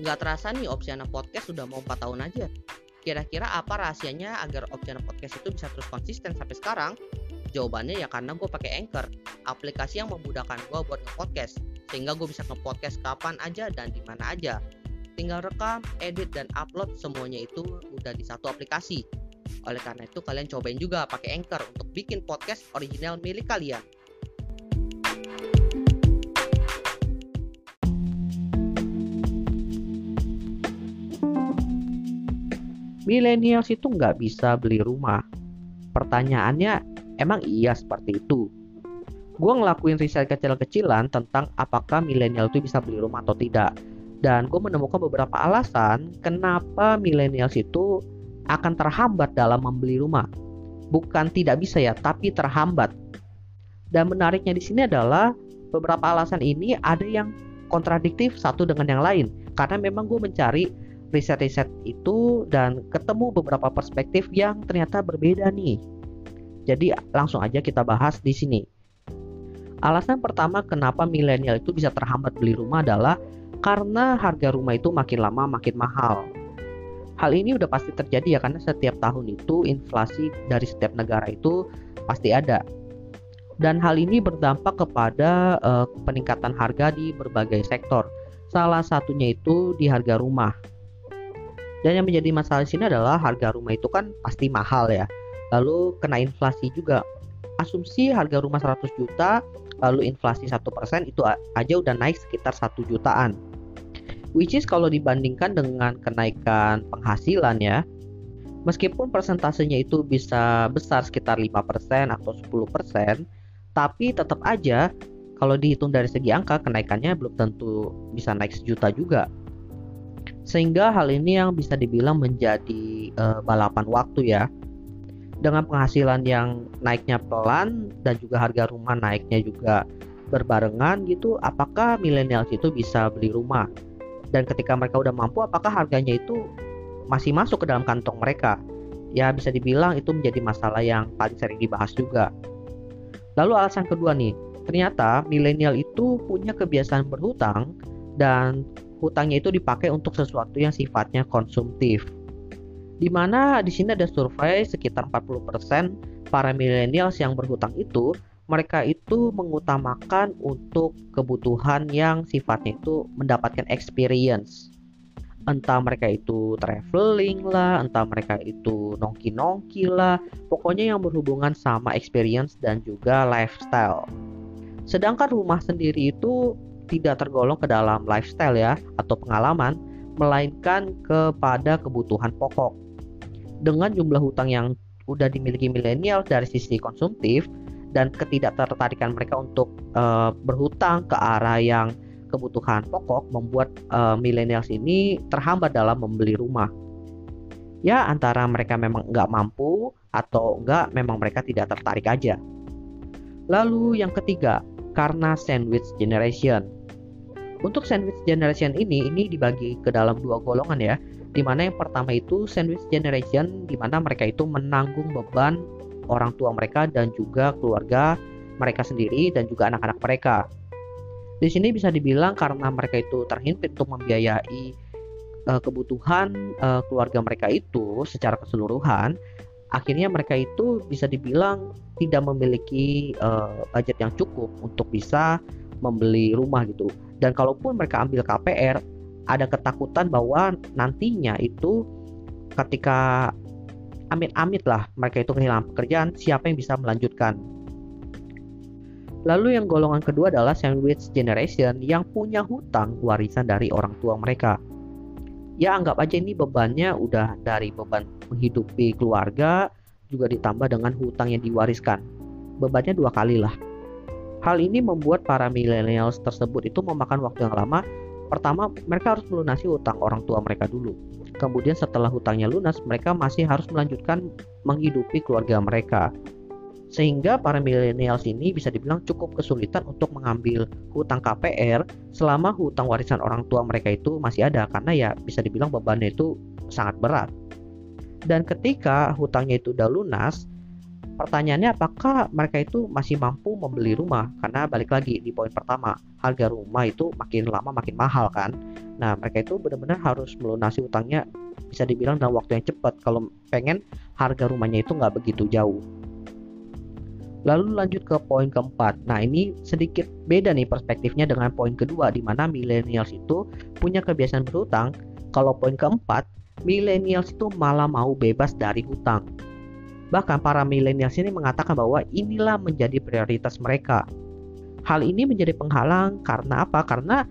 Nggak terasa nih Opsiana Podcast sudah mau 4 tahun aja. Kira-kira apa rahasianya agar Opsiana Podcast itu bisa terus konsisten sampai sekarang? Jawabannya ya karena gue pakai Anchor, aplikasi yang memudahkan gue buat nge-podcast. Sehingga gue bisa nge-podcast kapan aja dan di mana aja. Tinggal rekam, edit, dan upload semuanya itu udah di satu aplikasi. Oleh karena itu kalian cobain juga pakai Anchor untuk bikin podcast original milik kalian. Millennials itu nggak bisa beli rumah. Pertanyaannya, emang iya seperti itu? Gue ngelakuin riset kecil-kecilan tentang apakah milenial itu bisa beli rumah atau tidak. Dan gue menemukan beberapa alasan kenapa millennials itu akan terhambat dalam membeli rumah. Bukan tidak bisa ya, tapi terhambat. Dan menariknya di sini adalah beberapa alasan ini ada yang kontradiktif satu dengan yang lain. Karena memang gue mencari riset-riset itu dan ketemu beberapa perspektif yang ternyata berbeda nih. Jadi langsung aja kita bahas di sini. Alasan pertama kenapa milenial itu bisa terhambat beli rumah adalah karena harga rumah itu makin lama makin mahal. Hal ini udah pasti terjadi ya karena setiap tahun itu inflasi dari setiap negara itu pasti ada. Dan hal ini berdampak kepada uh, peningkatan harga di berbagai sektor. Salah satunya itu di harga rumah. Dan yang menjadi masalah di sini adalah harga rumah itu kan pasti mahal ya. Lalu kena inflasi juga. Asumsi harga rumah 100 juta, lalu inflasi 1% itu aja udah naik sekitar 1 jutaan. Which is kalau dibandingkan dengan kenaikan penghasilan ya, meskipun persentasenya itu bisa besar sekitar 5% atau 10%, tapi tetap aja kalau dihitung dari segi angka kenaikannya belum tentu bisa naik sejuta juga sehingga hal ini yang bisa dibilang menjadi uh, balapan waktu ya. Dengan penghasilan yang naiknya pelan dan juga harga rumah naiknya juga berbarengan gitu apakah milenial itu bisa beli rumah? Dan ketika mereka udah mampu apakah harganya itu masih masuk ke dalam kantong mereka? Ya bisa dibilang itu menjadi masalah yang paling sering dibahas juga. Lalu alasan kedua nih ternyata milenial itu punya kebiasaan berhutang dan hutangnya itu dipakai untuk sesuatu yang sifatnya konsumtif. Di mana di sini ada survei sekitar 40% para millennials yang berhutang itu mereka itu mengutamakan untuk kebutuhan yang sifatnya itu mendapatkan experience. Entah mereka itu traveling lah, entah mereka itu nongki-nongki lah, pokoknya yang berhubungan sama experience dan juga lifestyle. Sedangkan rumah sendiri itu tidak tergolong ke dalam lifestyle ya atau pengalaman, melainkan kepada kebutuhan pokok. Dengan jumlah hutang yang udah dimiliki milenial dari sisi konsumtif dan ketidaktertarikan mereka untuk uh, berhutang ke arah yang kebutuhan pokok membuat uh, millennials ini terhambat dalam membeli rumah. Ya antara mereka memang nggak mampu atau nggak memang mereka tidak tertarik aja. Lalu yang ketiga, karena sandwich generation. Untuk sandwich generation ini, ini dibagi ke dalam dua golongan ya. Di mana yang pertama itu sandwich generation, di mana mereka itu menanggung beban orang tua mereka dan juga keluarga mereka sendiri dan juga anak-anak mereka. Di sini bisa dibilang karena mereka itu terhimpit untuk membiayai uh, kebutuhan uh, keluarga mereka itu secara keseluruhan, akhirnya mereka itu bisa dibilang tidak memiliki uh, budget yang cukup untuk bisa membeli rumah gitu dan kalaupun mereka ambil KPR ada ketakutan bahwa nantinya itu ketika amit-amit lah mereka itu kehilangan pekerjaan siapa yang bisa melanjutkan Lalu yang golongan kedua adalah sandwich generation yang punya hutang warisan dari orang tua mereka. Ya anggap aja ini bebannya udah dari beban menghidupi keluarga juga ditambah dengan hutang yang diwariskan. Bebannya dua kali lah. Hal ini membuat para millennials tersebut itu memakan waktu yang lama. Pertama, mereka harus melunasi hutang orang tua mereka dulu. Kemudian setelah hutangnya lunas, mereka masih harus melanjutkan menghidupi keluarga mereka. Sehingga para millennials ini bisa dibilang cukup kesulitan untuk mengambil hutang KPR selama hutang warisan orang tua mereka itu masih ada karena ya bisa dibilang bebannya itu sangat berat. Dan ketika hutangnya itu udah lunas, Pertanyaannya apakah mereka itu masih mampu membeli rumah? Karena balik lagi di poin pertama, harga rumah itu makin lama makin mahal kan. Nah, mereka itu benar-benar harus melunasi utangnya bisa dibilang dalam waktu yang cepat kalau pengen harga rumahnya itu nggak begitu jauh. Lalu lanjut ke poin keempat. Nah ini sedikit beda nih perspektifnya dengan poin kedua di mana millennials itu punya kebiasaan berhutang. Kalau poin keempat, millennials itu malah mau bebas dari hutang. Bahkan para milenials ini mengatakan bahwa inilah menjadi prioritas mereka. Hal ini menjadi penghalang karena apa? Karena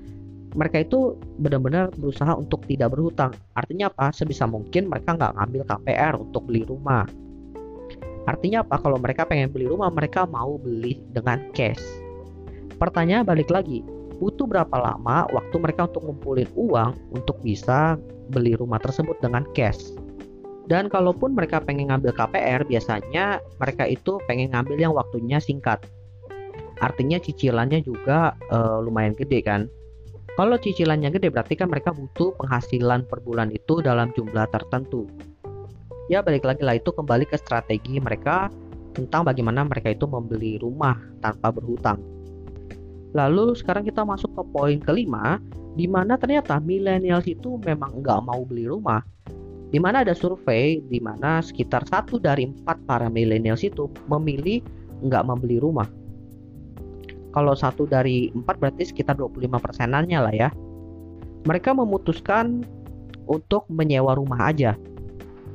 mereka itu benar-benar berusaha untuk tidak berhutang. Artinya apa? Sebisa mungkin mereka nggak ngambil KPR untuk beli rumah. Artinya apa? Kalau mereka pengen beli rumah, mereka mau beli dengan cash. Pertanyaan balik lagi, butuh berapa lama waktu mereka untuk ngumpulin uang untuk bisa beli rumah tersebut dengan cash? Dan kalaupun mereka pengen ngambil KPR, biasanya mereka itu pengen ngambil yang waktunya singkat. Artinya cicilannya juga uh, lumayan gede kan. Kalau cicilannya gede berarti kan mereka butuh penghasilan per bulan itu dalam jumlah tertentu. Ya balik lagi lah itu kembali ke strategi mereka tentang bagaimana mereka itu membeli rumah tanpa berhutang. Lalu sekarang kita masuk ke poin kelima, di mana ternyata millennials itu memang nggak mau beli rumah, di mana ada survei di mana sekitar satu dari empat para millennials itu memilih nggak membeli rumah. Kalau satu dari empat berarti sekitar 25 persenannya lah ya. Mereka memutuskan untuk menyewa rumah aja.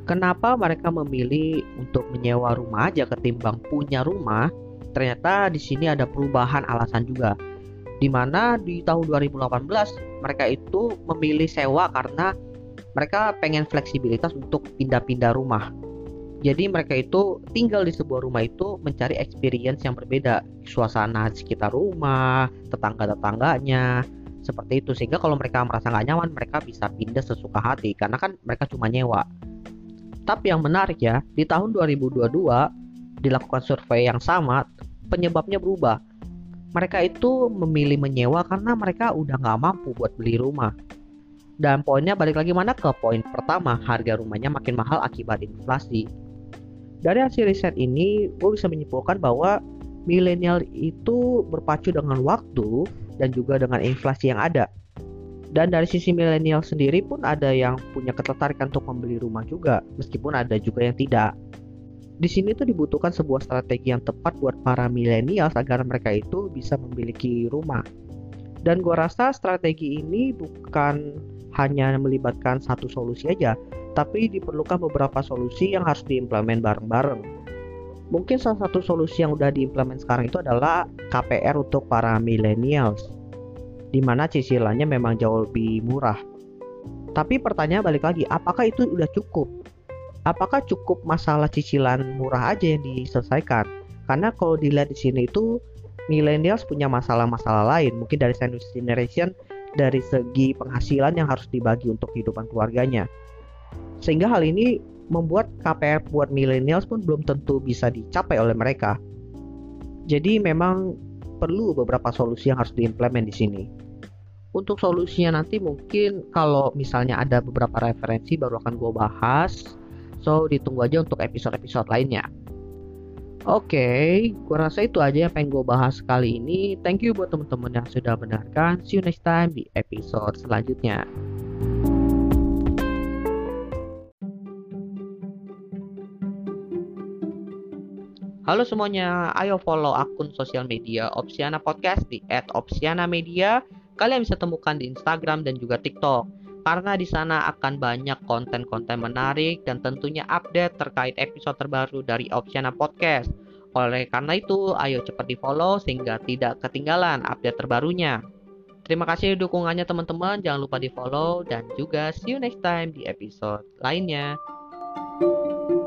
Kenapa mereka memilih untuk menyewa rumah aja ketimbang punya rumah? Ternyata di sini ada perubahan alasan juga. Di mana di tahun 2018 mereka itu memilih sewa karena mereka pengen fleksibilitas untuk pindah-pindah rumah. Jadi mereka itu tinggal di sebuah rumah itu mencari experience yang berbeda, suasana sekitar rumah, tetangga-tetangganya, seperti itu. Sehingga kalau mereka merasa nggak nyaman, mereka bisa pindah sesuka hati karena kan mereka cuma nyewa. Tapi yang menarik ya, di tahun 2022 dilakukan survei yang sama, penyebabnya berubah. Mereka itu memilih menyewa karena mereka udah nggak mampu buat beli rumah. Dan poinnya balik lagi mana ke poin pertama, harga rumahnya makin mahal akibat inflasi. Dari hasil riset ini, gue bisa menyimpulkan bahwa milenial itu berpacu dengan waktu dan juga dengan inflasi yang ada. Dan dari sisi milenial sendiri pun ada yang punya ketertarikan untuk membeli rumah juga, meskipun ada juga yang tidak. Di sini tuh dibutuhkan sebuah strategi yang tepat buat para milenial agar mereka itu bisa memiliki rumah. Dan gue rasa strategi ini bukan hanya melibatkan satu solusi aja, tapi diperlukan beberapa solusi yang harus diimplement bareng-bareng. Mungkin salah satu solusi yang udah diimplement sekarang itu adalah KPR untuk para millennials, di mana cicilannya memang jauh lebih murah. Tapi pertanyaan balik lagi, apakah itu udah cukup? Apakah cukup masalah cicilan murah aja yang diselesaikan? Karena kalau dilihat di sini itu millennials punya masalah-masalah lain, mungkin dari sandwich generation dari segi penghasilan yang harus dibagi untuk kehidupan keluarganya. Sehingga hal ini membuat KPR buat millennials pun belum tentu bisa dicapai oleh mereka. Jadi memang perlu beberapa solusi yang harus diimplement di sini. Untuk solusinya nanti mungkin kalau misalnya ada beberapa referensi baru akan gue bahas. So ditunggu aja untuk episode-episode lainnya. Oke, okay, gue rasa itu aja yang pengen gue bahas kali ini. Thank you buat teman-teman yang sudah mendengarkan. See you next time di episode selanjutnya. Halo semuanya, ayo follow akun sosial media Opsiana Podcast di @opsiana_media. Kalian bisa temukan di Instagram dan juga TikTok karena di sana akan banyak konten-konten menarik dan tentunya update terkait episode terbaru dari Opsiana Podcast. Oleh karena itu, ayo cepat di follow sehingga tidak ketinggalan update terbarunya. Terima kasih dukungannya teman-teman, jangan lupa di follow dan juga see you next time di episode lainnya. thank you